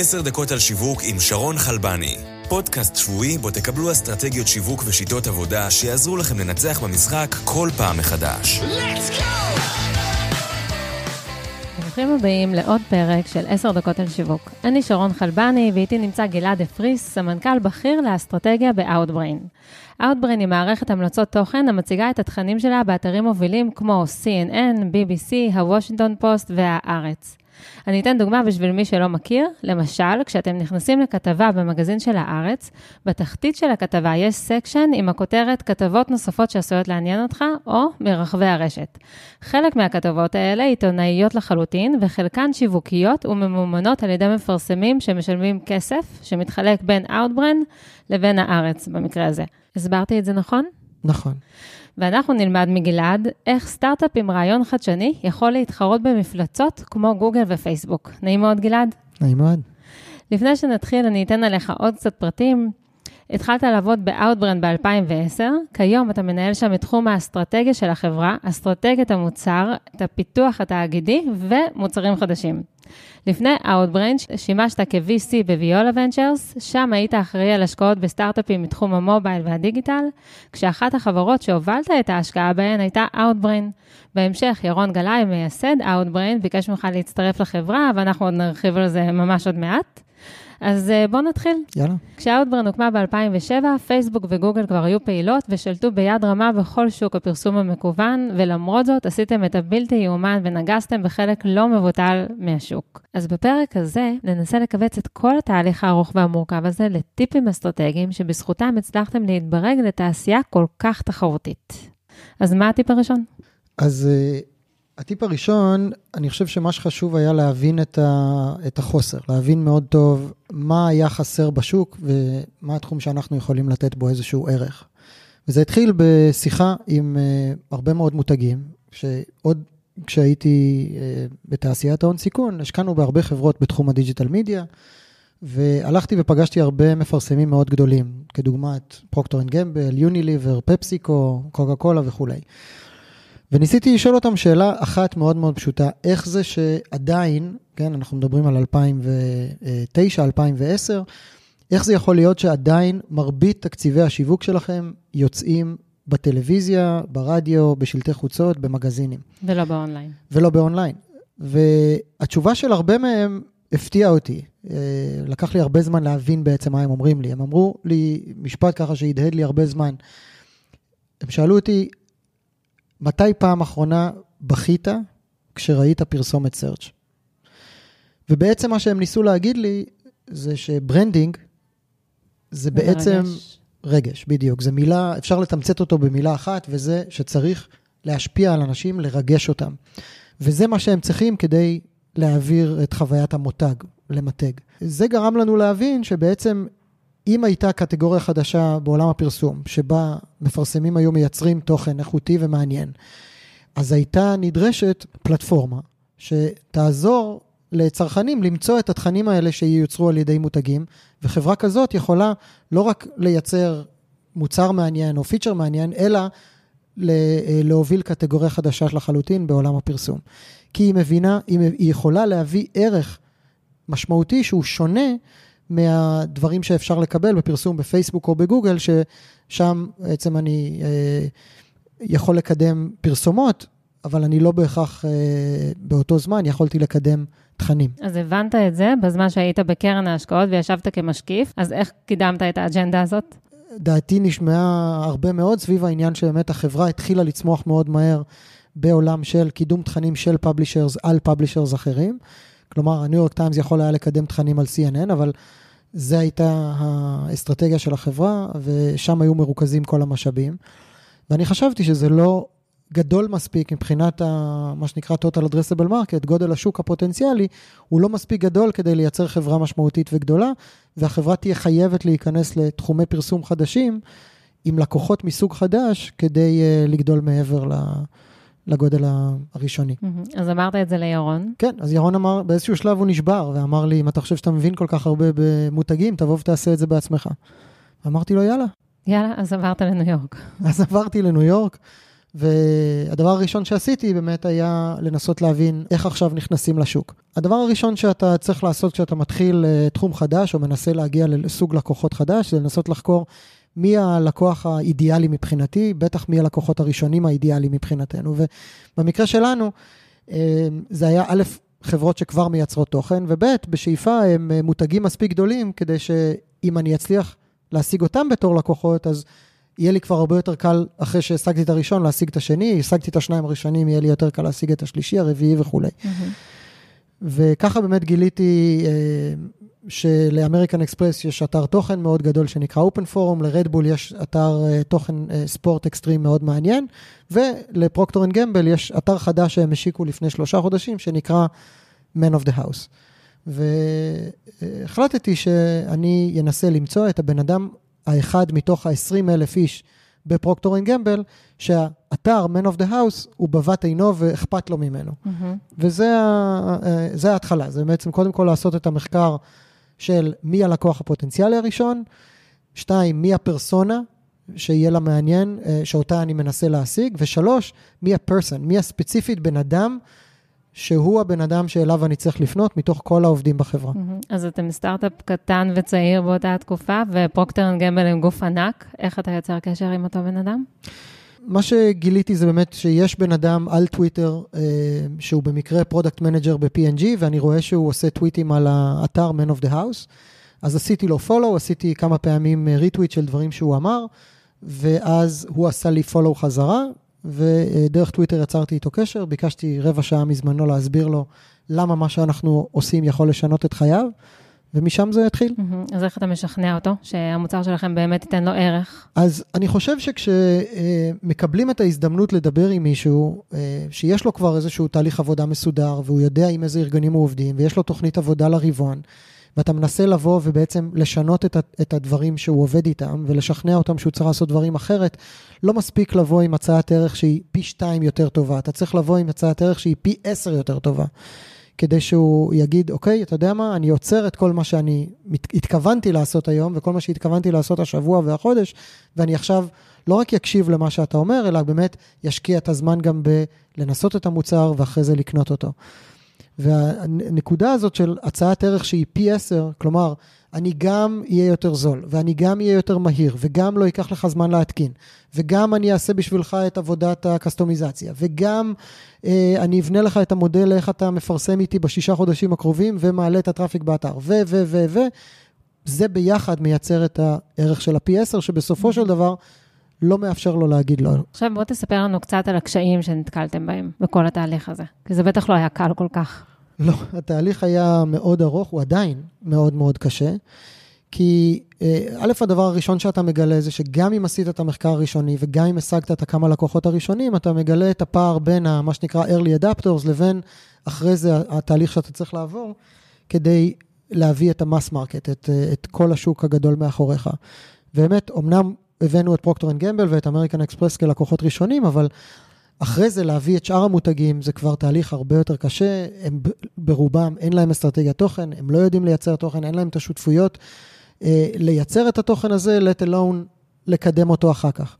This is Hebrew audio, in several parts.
עשר דקות על שיווק עם שרון חלבני. פודקאסט שבועי בו תקבלו אסטרטגיות שיווק ושיטות עבודה שיעזרו לכם לנצח במשחק כל פעם מחדש. ברוכים הבאים לעוד פרק של עשר דקות על שיווק. אני שרון חלבני ואיתי נמצא גלעד אפריס, סמנכ"ל בכיר לאסטרטגיה ב-Outbrain. Outbrain היא מערכת המלצות תוכן המציגה את התכנים שלה באתרים מובילים כמו CNN, BBC, הוושינגטון פוסט והארץ. אני אתן דוגמה בשביל מי שלא מכיר. למשל, כשאתם נכנסים לכתבה במגזין של הארץ, בתחתית של הכתבה יש section עם הכותרת כתבות נוספות שעשויות לעניין אותך, או מרחבי הרשת. חלק מהכתבות האלה עיתונאיות לחלוטין, וחלקן שיווקיות וממומנות על ידי מפרסמים שמשלמים כסף, שמתחלק בין Outbrain לבין הארץ, במקרה הזה. הסברתי את זה נכון? נכון. ואנחנו נלמד מגלעד איך סטארט-אפ עם רעיון חדשני יכול להתחרות במפלצות כמו גוגל ופייסבוק. נעים מאוד, גלעד? נעים מאוד. לפני שנתחיל, אני אתן עליך עוד קצת פרטים. התחלת לעבוד ב-Outbrand ב-2010, כיום אתה מנהל שם את תחום האסטרטגיה של החברה, אסטרטגיית המוצר, את הפיתוח התאגידי ומוצרים חדשים. לפני Outbrain שימשת כ-VC בוויולה ונצ'רס, שם היית אחראי על השקעות בסטארט-אפים מתחום המובייל והדיגיטל, כשאחת החברות שהובלת את ההשקעה בהן הייתה Outbrain. בהמשך, ירון גלאי, מייסד Outbrain, ביקש ממך להצטרף לחברה, ואנחנו עוד נרחיב על זה ממש עוד מעט. אז אה, בואו נתחיל. יאללה. כשאוטברן הוקמה ב-2007, פייסבוק וגוגל כבר היו פעילות ושלטו ביד רמה בכל שוק הפרסום המקוון, ולמרות זאת עשיתם את הבלתי יאומן ונגסתם בחלק לא מבוטל מהשוק. אז בפרק הזה ננסה לכווץ את כל התהליך הארוך והמורכב הזה לטיפים אסטרטגיים שבזכותם הצלחתם להתברג לתעשייה כל כך תחרותית. אז מה הטיפ הראשון? אז uh, הטיפ הראשון, אני חושב שמה שחשוב היה להבין את, ה, את החוסר, להבין מאוד טוב מה היה חסר בשוק ומה התחום שאנחנו יכולים לתת בו איזשהו ערך. וזה התחיל בשיחה עם uh, הרבה מאוד מותגים, שעוד כשהייתי uh, בתעשיית ההון סיכון, השקענו בהרבה חברות בתחום ה digital media, והלכתי ופגשתי הרבה מפרסמים מאוד גדולים, כדוגמת פרוקטור אנד גמבל, יוניליבר, פפסיקו, קוקה קולה וכולי. וניסיתי לשאול אותם שאלה אחת מאוד מאוד פשוטה, איך זה שעדיין, כן, אנחנו מדברים על 2009, 2010, איך זה יכול להיות שעדיין מרבית תקציבי השיווק שלכם יוצאים בטלוויזיה, ברדיו, בשלטי חוצות, במגזינים. ולא באונליין. ולא באונליין. והתשובה של הרבה מהם הפתיעה אותי. אה, לקח לי הרבה זמן להבין בעצם מה הם אומרים לי. הם אמרו לי משפט ככה שהדהד לי הרבה זמן. הם שאלו אותי, מתי פעם אחרונה בכית כשראית פרסומת search? ובעצם מה שהם ניסו להגיד לי, זה ש branding זה בעצם... רגש. רגש, בדיוק. זו מילה, אפשר לתמצת אותו במילה אחת, וזה שצריך להשפיע על אנשים, לרגש אותם. וזה מה שהם צריכים כדי להעביר את חוויית המותג, למתג. זה גרם לנו להבין שבעצם אם הייתה קטגוריה חדשה בעולם הפרסום, שבה מפרסמים היו מייצרים תוכן איכותי ומעניין, אז הייתה נדרשת פלטפורמה שתעזור לצרכנים למצוא את התכנים האלה שיוצרו על ידי מותגים, וחברה כזאת יכולה לא רק לייצר מוצר מעניין או פיצ'ר מעניין, אלא להוביל קטגוריה חדשה לחלוטין בעולם הפרסום. כי היא מבינה, היא יכולה להביא ערך משמעותי שהוא שונה מהדברים שאפשר לקבל בפרסום בפייסבוק או בגוגל, ששם בעצם אני אה, יכול לקדם פרסומות, אבל אני לא בהכרח אה, באותו זמן יכולתי לקדם תכנים. אז הבנת את זה בזמן שהיית בקרן ההשקעות וישבת כמשקיף, אז איך קידמת את האג'נדה הזאת? דעתי נשמעה הרבה מאוד סביב העניין שבאמת החברה התחילה לצמוח מאוד מהר בעולם של קידום תכנים של publishers על publishers אחרים. כלומר, הניו יורק טיימס יכול היה לקדם תכנים על CNN, אבל זו הייתה האסטרטגיה של החברה, ושם היו מרוכזים כל המשאבים. ואני חשבתי שזה לא גדול מספיק מבחינת ה, מה שנקרא total addressable market, גודל השוק הפוטנציאלי, הוא לא מספיק גדול כדי לייצר חברה משמעותית וגדולה, והחברה תהיה חייבת להיכנס לתחומי פרסום חדשים, עם לקוחות מסוג חדש, כדי uh, לגדול מעבר ל... לגודל הראשוני. אז אמרת את זה לירון. כן, אז ירון אמר, באיזשהו שלב הוא נשבר, ואמר לי, אם אתה חושב שאתה מבין כל כך הרבה במותגים, תבוא ותעשה את זה בעצמך. אמרתי לו, יאללה. יאללה, אז עברת לניו יורק. אז עברתי לניו יורק, והדבר הראשון שעשיתי באמת היה לנסות להבין איך עכשיו נכנסים לשוק. הדבר הראשון שאתה צריך לעשות כשאתה מתחיל אה, תחום חדש או מנסה להגיע לסוג לקוחות חדש, זה לנסות לחקור מי הלקוח האידיאלי מבחינתי, בטח מי הלקוחות הראשונים האידיאליים מבחינתנו. ובמקרה שלנו, אה, זה היה א', חברות שכבר מייצרות תוכן, וב', בשאיפה הם אה, מותגים מספיק גדולים כדי שאם אני אצליח להשיג אותם בתור לקוחות, אז יהיה לי כבר הרבה יותר קל, אחרי שהשגתי את הראשון, להשיג את השני, השגתי את השניים הראשונים, יהיה לי יותר קל להשיג את השלישי, הרביעי וכולי. Mm-hmm. וככה באמת גיליתי אה, שלאמריקן אקספרס יש אתר תוכן מאוד גדול שנקרא אופן פורום, לרדבול יש אתר אה, תוכן אה, ספורט אקסטרים מאוד מעניין, ולפרוקטור אנד גמבל יש אתר חדש שהם השיקו לפני שלושה חודשים, שנקרא Man of the House. והחלטתי שאני אנסה למצוא את הבן אדם האחד מתוך ה-20 אלף איש בפרוקטור אנד גמבל, שהאתר Man of the House הוא בבת עינו ואכפת לו ממנו. Mm-hmm. וזה אה, ההתחלה, זה בעצם קודם כל לעשות את המחקר של מי הלקוח הפוטנציאלי הראשון, שתיים, מי הפרסונה שיהיה לה מעניין, אה, שאותה אני מנסה להשיג, ושלוש, מי ה person, מי הספציפית בן אדם שהוא הבן אדם שאליו אני צריך לפנות מתוך כל העובדים בחברה. אז אתם סטארט-אפ קטן וצעיר באותה תקופה, ופרוקטר אנד גמבל הם גוף ענק, איך אתה יוצר קשר עם אותו בן אדם? מה שגיליתי זה באמת שיש בן אדם על טוויטר, אה, שהוא במקרה product manager ב-P&G, ואני רואה שהוא עושה טוויטים על האתר Man of the House. אז עשיתי לו follow, עשיתי כמה פעמים retweet של דברים שהוא אמר, ואז הוא עשה לי follow חזרה, ודרך טוויטר יצרתי איתו קשר, ביקשתי רבע שעה מזמנו להסביר לו למה מה שאנחנו עושים יכול לשנות את חייו. ומשם זה התחיל. Mm-hmm. אז איך אתה משכנע אותו, שהמוצר שלכם באמת ייתן לו ערך? אז אני חושב שכשמקבלים את ההזדמנות לדבר עם מישהו, אה, שיש לו כבר איזשהו תהליך עבודה מסודר, והוא יודע עם איזה ארגונים הוא עובדים, ויש לו תוכנית עבודה לרבעון, ואתה מנסה לבוא ובעצם לשנות את, את הדברים שהוא עובד איתם, ולשכנע אותם שהוא צריך לעשות דברים אחרת, לא מספיק לבוא עם הצעת ערך שהיא פי שתיים יותר טובה, אתה צריך לבוא עם הצעת ערך שהיא פי עשר יותר טובה. כדי שהוא יגיד, אוקיי, אתה יודע מה, אני עוצר את כל מה שאני התכוונתי לעשות היום, וכל מה שהתכוונתי לעשות השבוע והחודש, ואני עכשיו לא רק יקשיב למה שאתה אומר, אלא באמת ישקיע את הזמן גם בלנסות את המוצר ואחרי זה לקנות אותו. והנקודה הזאת של הצעת ערך שהיא פי עשר, כלומר, אני גם אהיה יותר זול, ואני גם אהיה יותר מהיר, וגם לא ייקח לך זמן להתקין, וגם אני אעשה בשבילך את עבודת הקסטומיזציה, וגם אה, אני אבנה לך את המודל איך אתה מפרסם איתי בשישה חודשים הקרובים, ומעלה את הטראפיק באתר, ו, ו, ו, ו, זה ביחד מייצר את הערך של הפי 10, שבסופו של דבר לא מאפשר לו להגיד לא. עכשיו בוא תספר לנו קצת על הקשיים שנתקלתם בהם בכל התהליך הזה, כי זה בטח לא היה קל כל כך. לא, התהליך היה מאוד ארוך, הוא עדיין מאוד מאוד קשה, כי אה, א', הדבר הראשון שאתה מגלה זה שגם אם עשית את המחקר הראשוני וגם אם השגת את הכמה לקוחות הראשונים, אתה מגלה את הפער בין מה שנקרא early adopters לבין אחרי זה התהליך שאתה צריך לעבור, כדי להביא את ה mass market, את, את כל השוק הגדול מאחוריך. באמת, אמנם הבאנו את פרוקטור אנד גמבל ואת אמריקן אקספרס כלקוחות ראשונים, אבל אחרי זה להביא את שאר המותגים זה כבר תהליך הרבה יותר קשה, הם ברובם אין להם אסטרטגיית תוכן, הם לא יודעים לייצר תוכן, אין להם את השותפויות אה, לייצר את התוכן הזה, let alone לקדם אותו אחר כך.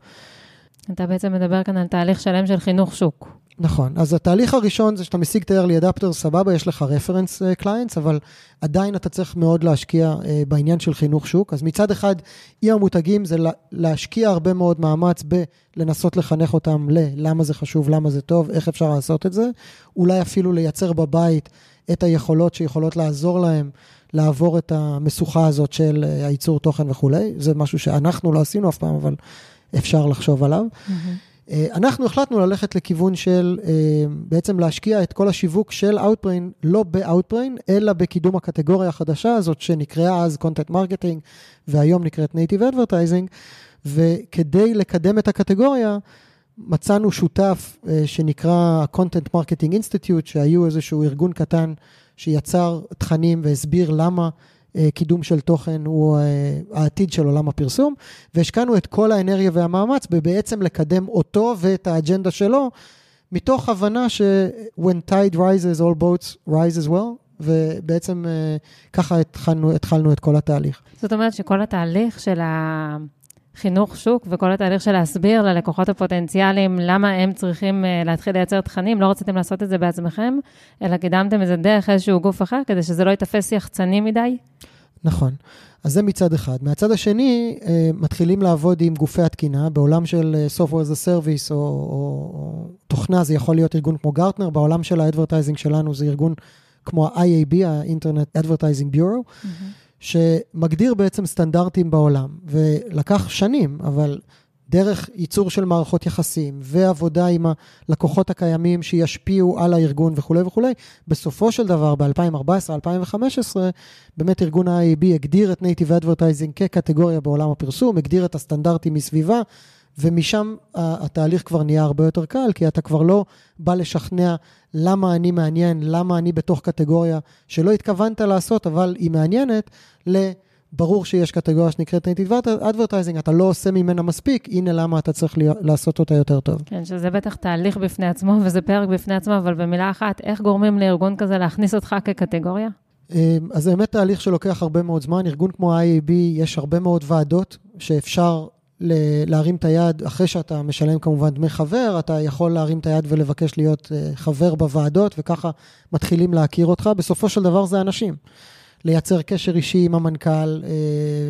אתה בעצם מדבר כאן על תהליך שלם של חינוך שוק. נכון, אז התהליך הראשון זה שאתה משיג את ה-early adapter, סבבה, יש לך reference uh, clients, אבל עדיין אתה צריך מאוד להשקיע uh, בעניין של חינוך שוק. אז מצד אחד, עם המותגים זה להשקיע הרבה מאוד מאמץ בלנסות לחנך אותם ללמה זה חשוב, למה זה טוב, איך אפשר לעשות את זה. אולי אפילו לייצר בבית את היכולות שיכולות לעזור להם לעבור את המשוכה הזאת של uh, הייצור תוכן וכולי. זה משהו שאנחנו לא עשינו אף פעם, אבל אפשר לחשוב עליו. Mm-hmm. אנחנו החלטנו ללכת לכיוון של אה, בעצם להשקיע את כל השיווק של Outbrain, לא ב-Outbrain, אלא בקידום הקטגוריה החדשה הזאת שנקראה אז Content Marketing והיום נקראת Native Advertising, וכדי לקדם את הקטגוריה, מצאנו שותף אה, שנקרא Content Marketing Institute, שהיו איזשהו ארגון קטן שיצר תכנים והסביר למה קידום של תוכן הוא אה, העתיד של עולם הפרסום, והשקענו את כל האנרגיה והמאמץ בבעצם לקדם אותו ואת האג'נדה שלו, מתוך הבנה ש-when tide rises, all boats rise as well, ובעצם אה, ככה התחלנו, התחלנו את כל התהליך. זאת אומרת שכל התהליך של החינוך שוק וכל התהליך של להסביר ללקוחות הפוטנציאליים למה הם צריכים אה, להתחיל לייצר תכנים, לא רציתם לעשות את זה בעצמכם, אלא קידמתם את זה דרך איזשהו גוף אחר, כדי שזה לא ייתפס יחצני מדי? נכון. אז זה מצד אחד. מהצד השני, אה, מתחילים לעבוד עם גופי התקינה, בעולם של אה, Software as a Service או, או, או תוכנה, זה יכול להיות ארגון כמו גרטנר, בעולם של ה advertising שלנו זה ארגון כמו ה-IAB, ה-Internet Advertising Bureau, אהמ. שמגדיר בעצם סטנדרטים בעולם, ולקח שנים, אבל דרך ייצור של מערכות יחסים ועבודה עם הלקוחות הקיימים שישפיעו על הארגון וכולי וכולי, בסופו של דבר, ב-2014-2015, באמת ארגון ה-IAB הגדיר את Native Advertising כקטגוריה בעולם הפרסום, הגדיר את הסטנדרטים מסביבה, ומשם התהליך כבר נהיה הרבה יותר קל, כי אתה כבר לא בא לשכנע למה אני מעניין, למה אני בתוך קטגוריה שלא התכוונת לעשות, אבל היא מעניינת, ל... ברור שיש קטגוריה שנקראת Native Advertising, אתה לא עושה ממנה מספיק, הנה למה אתה צריך לעשות אותה יותר טוב. כן, שזה בטח תהליך בפני עצמו, וזה פרק בפני עצמו, אבל במילה אחת, איך גורמים לארגון כזה להכניס אותך כקטגוריה? אמ, אז זה באמת תהליך שלוקח הרבה מאוד זמן. ארגון כמו IAB, יש הרבה מאוד ועדות שאפשר להרים את היד, אחרי שאתה משלם כמובן דמי חבר, אתה יכול להרים את היד ולבקש להיות אה, חבר בוועדות, וככה מתחילים להכיר אותך. בסופו של דבר זה אנשים. לייצר קשר אישי עם המנכ"ל אה,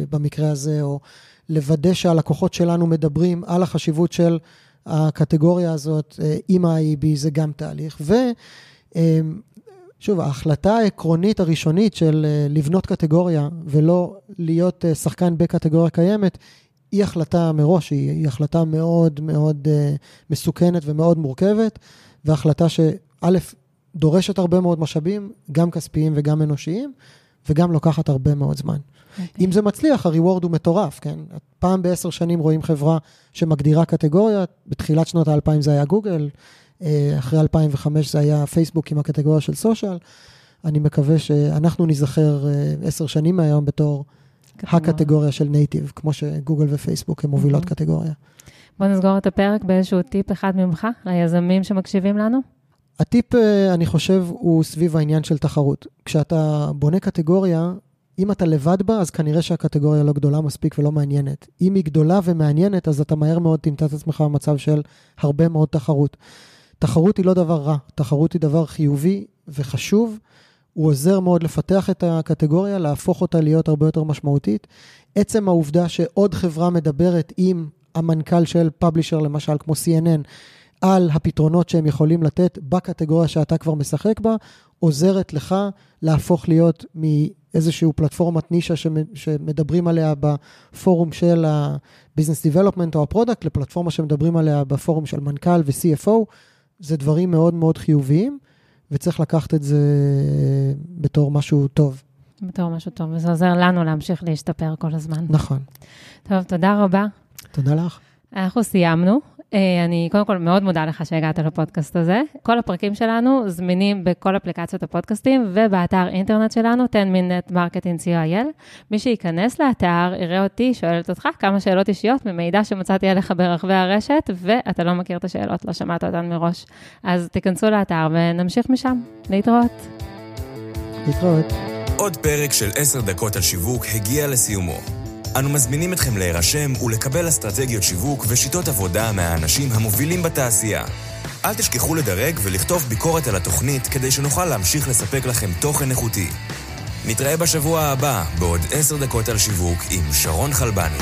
במקרה הזה, או לוודא שהלקוחות שלנו מדברים על החשיבות של הקטגוריה הזאת אה, עם ה-IEB, זה גם תהליך. ושוב, ההחלטה העקרונית הראשונית של לבנות קטגוריה ולא להיות שחקן בקטגוריה קיימת, היא החלטה מראש, היא, היא החלטה מאוד מאוד uh, מסוכנת ומאוד מורכבת, והחלטה שא', דורשת הרבה מאוד משאבים, גם כספיים וגם אנושיים, וגם לוקחת הרבה מאוד זמן. Okay. אוקיי. אם זה מצליח, הריוורד הוא מטורף, כן? פעם בעשר שנים רואים חברה שמגדירה קטגוריה, בתחילת שנות האלפיים זה היה גוגל, אה, אחרי 2005 זה היה פייסבוק עם הקטגוריה של סושיאל. אני מקווה שאנחנו ניזכר אה, עשר שנים מהיום בתור הקטגוריה של נייטיב, כמו שגוגל ופייסבוק הן מובילות mm-hmm. קטגוריה. בוא נסגור את הפרק באיזשהו טיפ אחד ממך, ליזמים שמקשיבים לנו. הטיפ, אה, אני חושב, הוא סביב העניין של תחרות. כשאתה בונה קטגוריה, אם אתה לבד בה, אז כנראה שהקטגוריה לא גדולה מספיק ולא מעניינת. אם היא גדולה ומעניינת, אז אתה מהר מאוד תמצא את עצמך במצב של הרבה מאוד תחרות. תחרות היא לא דבר רע, תחרות היא דבר חיובי וחשוב. הוא עוזר מאוד לפתח את הקטגוריה, להפוך אותה להיות הרבה יותר משמעותית. עצם העובדה שעוד חברה מדברת עם המנכ"ל של publisher, למשל, כמו CNN, על הפתרונות שהם יכולים לתת בקטגוריה שאתה כבר משחק בה, עוזרת לך להפוך להיות מאיזושהי פלטפורמת נישה שמדברים עליה בפורום של ה-Business Development או ה product, לפלטפורמה שמדברים עליה בפורום של מנכ"ל ו-CFO. זה דברים מאוד מאוד חיוביים. וצריך לקחת את זה בתור משהו טוב. בתור משהו טוב, וזה עוזר לנו להמשיך להשתפר כל הזמן. נכון. טוב, תודה רבה. תודה לך. אנחנו סיימנו. אה, אני קודם כל מאוד מודה לך שהגעת לפודקאסט הזה. כל הפרקים שלנו זמינים בכל אפליקציות הפודקאסטים ובאתר אינטרנט שלנו, 10 minute marketing co.il. מי שייכנס לאתר יראה אותי, שואלת אותך כמה שאלות אישיות ממידע שמצאתי עליך ברחבי הרשת, ואתה לא מכיר את השאלות, לא שמעת אותן מראש. אז תיכנסו לאתר ונמשיך משם. להתראות. להתראות. עוד פרק של 10 דקות על שיווק הגיע לסיומו. אנו מזמינים אתכם להירשם ולקבל אסטרטגיות שיווק ושיטות עבודה מהאנשים המובילים בתעשייה. אל תשכחו לדרג ולכתוב ביקורת על התוכנית כדי שנוכל להמשיך לספק לכם תוכן איכותי. נתראה בשבוע הבא בעוד עשר דקות על שיווק עם שרון חלבני.